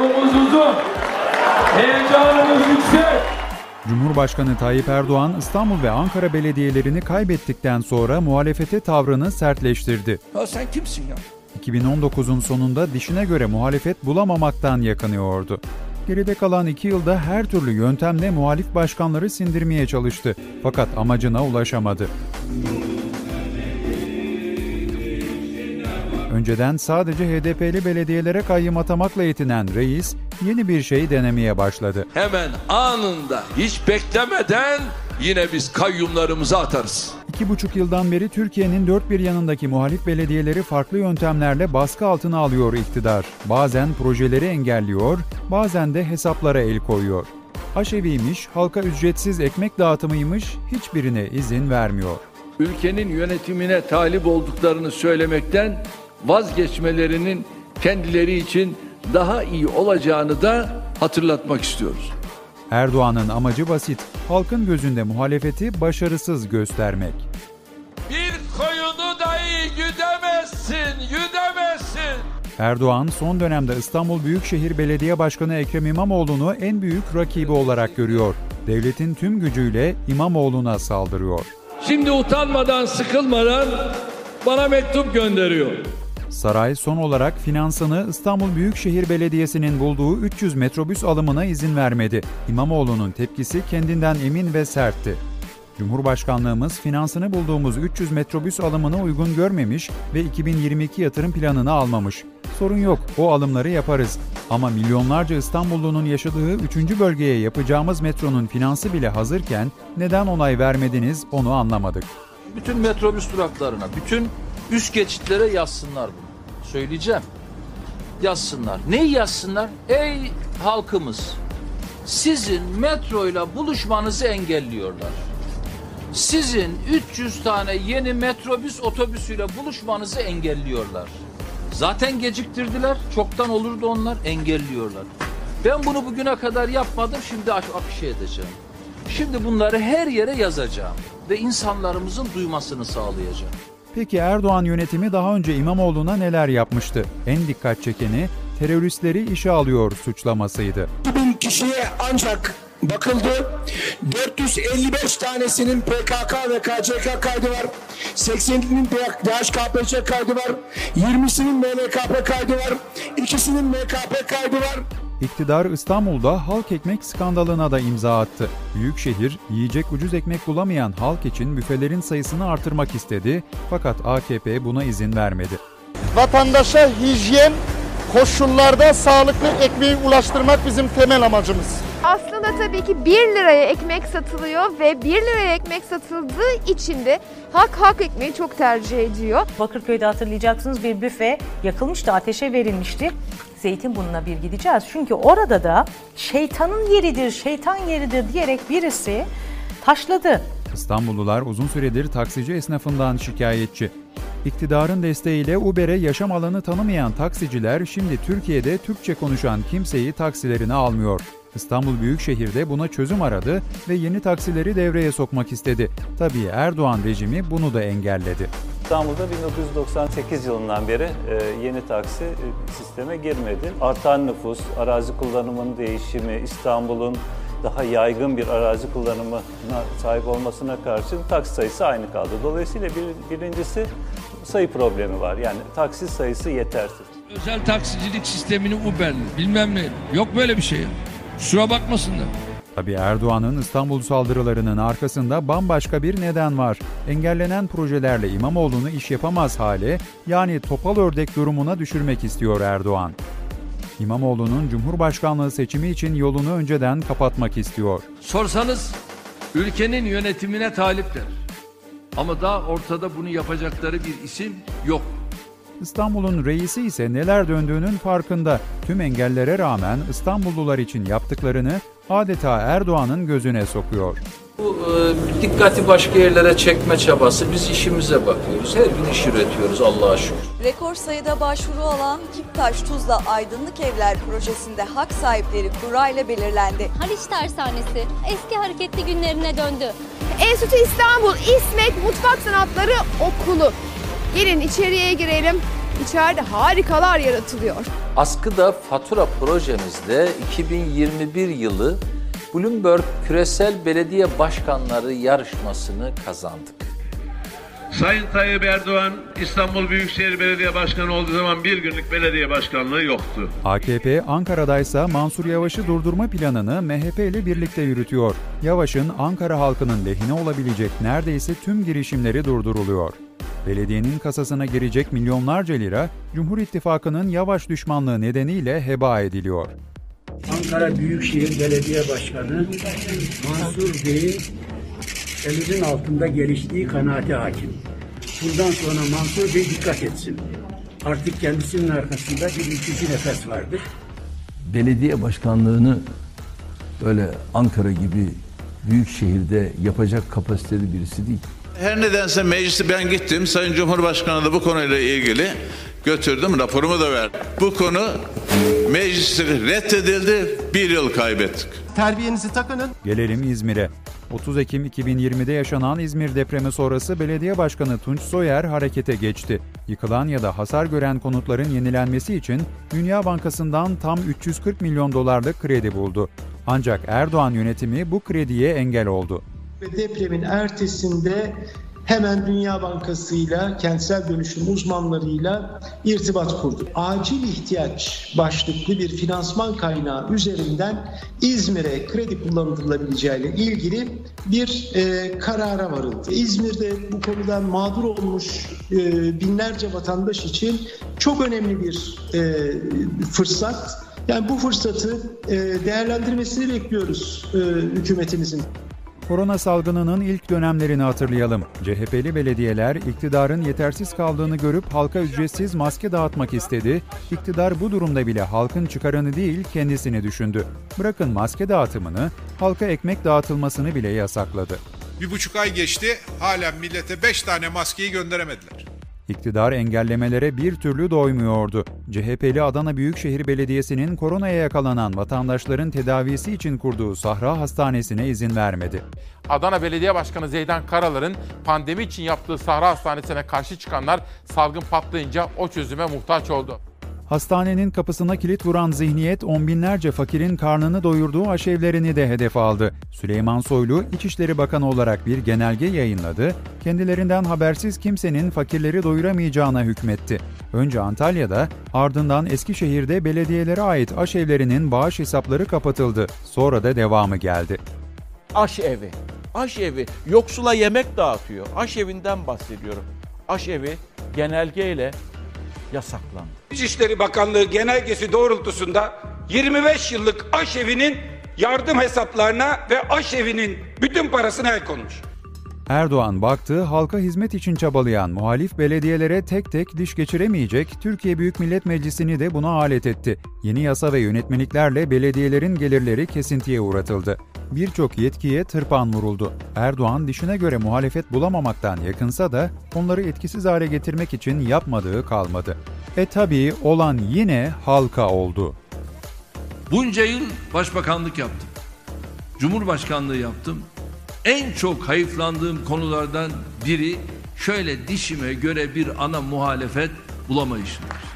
Yolumuz uzun. Heyecanımız yüksek. Cumhurbaşkanı Tayyip Erdoğan İstanbul ve Ankara belediyelerini kaybettikten sonra muhalefete tavrını sertleştirdi. Ya sen kimsin ya? 2019'un sonunda dişine göre muhalefet bulamamaktan yakınıyordu. Geride kalan iki yılda her türlü yöntemle muhalif başkanları sindirmeye çalıştı. Fakat amacına ulaşamadı. Önceden sadece HDP'li belediyelere kayyım atamakla yetinen reis, yeni bir şey denemeye başladı. Hemen anında hiç beklemeden yine biz kayyumlarımızı atarız. İki buçuk yıldan beri Türkiye'nin dört bir yanındaki muhalif belediyeleri farklı yöntemlerle baskı altına alıyor iktidar. Bazen projeleri engelliyor, bazen de hesaplara el koyuyor. Aşeviymiş, halka ücretsiz ekmek dağıtımıymış, hiçbirine izin vermiyor. Ülkenin yönetimine talip olduklarını söylemekten vazgeçmelerinin kendileri için daha iyi olacağını da hatırlatmak istiyoruz. Erdoğan'ın amacı basit, halkın gözünde muhalefeti başarısız göstermek. Bir koyunu dahi güdemezsin, güdemezsin. Erdoğan son dönemde İstanbul Büyükşehir Belediye Başkanı Ekrem İmamoğlu'nu en büyük rakibi olarak görüyor. Devletin tüm gücüyle İmamoğlu'na saldırıyor. Şimdi utanmadan, sıkılmadan bana mektup gönderiyor. Saray son olarak finansını İstanbul Büyükşehir Belediyesi'nin bulduğu 300 metrobüs alımına izin vermedi. İmamoğlu'nun tepkisi kendinden emin ve sertti. Cumhurbaşkanlığımız finansını bulduğumuz 300 metrobüs alımını uygun görmemiş ve 2022 yatırım planını almamış. Sorun yok, o alımları yaparız. Ama milyonlarca İstanbullunun yaşadığı 3. bölgeye yapacağımız metronun finansı bile hazırken neden onay vermediniz onu anlamadık. Bütün metrobüs duraklarına, bütün üst geçitlere yazsınlar bunu. Söyleyeceğim. Yazsınlar. Neyi yazsınlar? Ey halkımız, sizin metroyla buluşmanızı engelliyorlar. Sizin 300 tane yeni metrobüs otobüsüyle buluşmanızı engelliyorlar. Zaten geciktirdiler. Çoktan olurdu onlar. Engelliyorlar. Ben bunu bugüne kadar yapmadım. Şimdi af- afişe edeceğim. Şimdi bunları her yere yazacağım. Ve insanlarımızın duymasını sağlayacağım. Peki Erdoğan yönetimi daha önce İmamoğlu'na neler yapmıştı? En dikkat çekeni teröristleri işe alıyor suçlamasıydı. 2000 kişiye ancak bakıldı. 455 tanesinin PKK ve KCK kaydı var. 80'inin DHKPC kaydı var. 20'sinin MLKP kaydı var. İkisinin MKP kaydı var. İktidar İstanbul'da halk ekmek skandalına da imza attı. Büyükşehir, yiyecek ucuz ekmek bulamayan halk için büfelerin sayısını artırmak istedi fakat AKP buna izin vermedi. vatandaşa hijyen koşullarda sağlıklı ekmeği ulaştırmak bizim temel amacımız. Aslında tabii ki 1 liraya ekmek satılıyor ve 1 liraya ekmek satıldığı için de halk halk ekmeği çok tercih ediyor. Bakırköy'de hatırlayacaksınız bir büfe yakılmıştı, ateşe verilmişti. Zeytinburnu'na bir gideceğiz. Çünkü orada da şeytanın yeridir, şeytan yeridir diyerek birisi taşladı. İstanbullular uzun süredir taksici esnafından şikayetçi. İktidarın desteğiyle Uber'e yaşam alanı tanımayan taksiciler şimdi Türkiye'de Türkçe konuşan kimseyi taksilerine almıyor. İstanbul Büyükşehir'de buna çözüm aradı ve yeni taksileri devreye sokmak istedi. Tabii Erdoğan rejimi bunu da engelledi. İstanbul'da 1998 yılından beri e, yeni taksi e, sisteme girmedi. Artan nüfus, arazi kullanımının değişimi, İstanbul'un daha yaygın bir arazi kullanımına sahip olmasına karşın taksi sayısı aynı kaldı. Dolayısıyla bir, birincisi sayı problemi var. Yani taksi sayısı yetersiz. Özel taksicilik sistemini Uber bilmem ne. Yok böyle bir şey. Kusura bakmasınlar. Tabii Erdoğan'ın İstanbul saldırılarının arkasında bambaşka bir neden var. Engellenen projelerle İmamoğlu'nu iş yapamaz hale, yani topal ördek durumuna düşürmek istiyor Erdoğan. İmamoğlu'nun Cumhurbaşkanlığı seçimi için yolunu önceden kapatmak istiyor. Sorsanız ülkenin yönetimine talipler. Ama daha ortada bunu yapacakları bir isim yok. İstanbul'un reisi ise neler döndüğünün farkında. Tüm engellere rağmen İstanbullular için yaptıklarını adeta Erdoğan'ın gözüne sokuyor. Bu e, dikkati başka yerlere çekme çabası. Biz işimize bakıyoruz. Her gün iş üretiyoruz Allah'a şükür. Rekor sayıda başvuru alan Kiptaş Tuzla Aydınlık Evler projesinde hak sahipleri kura ile belirlendi. Haliç Tersanesi eski hareketli günlerine döndü. Enstitü İstanbul İsmek Mutfak Sanatları Okulu. Gelin içeriye girelim. içeride harikalar yaratılıyor. Askıda fatura projemizde 2021 yılı Bloomberg Küresel Belediye Başkanları yarışmasını kazandık. Sayın Tayyip Erdoğan İstanbul Büyükşehir Belediye Başkanı olduğu zaman bir günlük belediye başkanlığı yoktu. AKP Ankara'daysa Mansur Yavaş'ı durdurma planını MHP ile birlikte yürütüyor. Yavaş'ın Ankara halkının lehine olabilecek neredeyse tüm girişimleri durduruluyor. Belediyenin kasasına girecek milyonlarca lira Cumhur İttifakı'nın Yavaş düşmanlığı nedeniyle heba ediliyor. Ankara Büyükşehir Belediye Başkanı Mansur Bey'in elimizin altında geliştiği kanaate hakim. Bundan sonra Mansur Bey dikkat etsin. Artık kendisinin arkasında bir ülkücü nefes vardır. belediye başkanlığını böyle Ankara gibi büyük şehirde yapacak kapasiteli birisi değil. Her nedense meclisi ben gittim. Sayın Cumhurbaşkanı da bu konuyla ilgili götürdüm. Raporumu da verdim. Bu konu mecliste reddedildi. Bir yıl kaybettik. Terbiyenizi takının. Gelelim İzmir'e. 30 Ekim 2020'de yaşanan İzmir depremi sonrası Belediye Başkanı Tunç Soyer harekete geçti. Yıkılan ya da hasar gören konutların yenilenmesi için Dünya Bankası'ndan tam 340 milyon dolarlık kredi buldu. Ancak Erdoğan yönetimi bu krediye engel oldu. Ve depremin ertesinde hemen Dünya Bankası'yla, kentsel dönüşüm uzmanlarıyla irtibat kurdu. Acil ihtiyaç başlıklı bir finansman kaynağı üzerinden İzmir'e kredi kullanılabileceği ile ilgili bir e, karara varıldı. İzmir'de bu konudan mağdur olmuş e, binlerce vatandaş için çok önemli bir e, fırsat. Yani bu fırsatı e, değerlendirmesini bekliyoruz e, hükümetimizin. Korona salgınının ilk dönemlerini hatırlayalım. CHP'li belediyeler iktidarın yetersiz kaldığını görüp halka ücretsiz maske dağıtmak istedi. İktidar bu durumda bile halkın çıkarını değil kendisini düşündü. Bırakın maske dağıtımını, halka ekmek dağıtılmasını bile yasakladı. Bir buçuk ay geçti, halen millete beş tane maskeyi gönderemediler. İktidar engellemelere bir türlü doymuyordu. CHP'li Adana Büyükşehir Belediyesi'nin koronaya yakalanan vatandaşların tedavisi için kurduğu Sahra Hastanesi'ne izin vermedi. Adana Belediye Başkanı Zeydan Karalar'ın pandemi için yaptığı Sahra Hastanesi'ne karşı çıkanlar salgın patlayınca o çözüme muhtaç oldu. Hastanenin kapısına kilit vuran zihniyet on binlerce fakirin karnını doyurduğu aşevlerini de hedef aldı. Süleyman Soylu, İçişleri Bakanı olarak bir genelge yayınladı, kendilerinden habersiz kimsenin fakirleri doyuramayacağına hükmetti. Önce Antalya'da, ardından Eskişehir'de belediyelere ait aşevlerinin bağış hesapları kapatıldı. Sonra da devamı geldi. Aşevi, aşevi yoksula yemek dağıtıyor. Aşevinden bahsediyorum. Aşevi genelgeyle yasaklandı. İçişleri Bakanlığı genelgesi doğrultusunda 25 yıllık aşevinin yardım hesaplarına ve aşevinin bütün parasına el konmuş. Erdoğan baktı, halka hizmet için çabalayan muhalif belediyelere tek tek diş geçiremeyecek, Türkiye Büyük Millet Meclisi'ni de buna alet etti. Yeni yasa ve yönetmeliklerle belediyelerin gelirleri kesintiye uğratıldı. Birçok yetkiye tırpan vuruldu. Erdoğan dişine göre muhalefet bulamamaktan yakınsa da onları etkisiz hale getirmek için yapmadığı kalmadı. E tabii olan yine halka oldu. Bunca yıl başbakanlık yaptım. Cumhurbaşkanlığı yaptım. En çok hayıflandığım konulardan biri şöyle dişime göre bir ana muhalefet bulamayışımdır.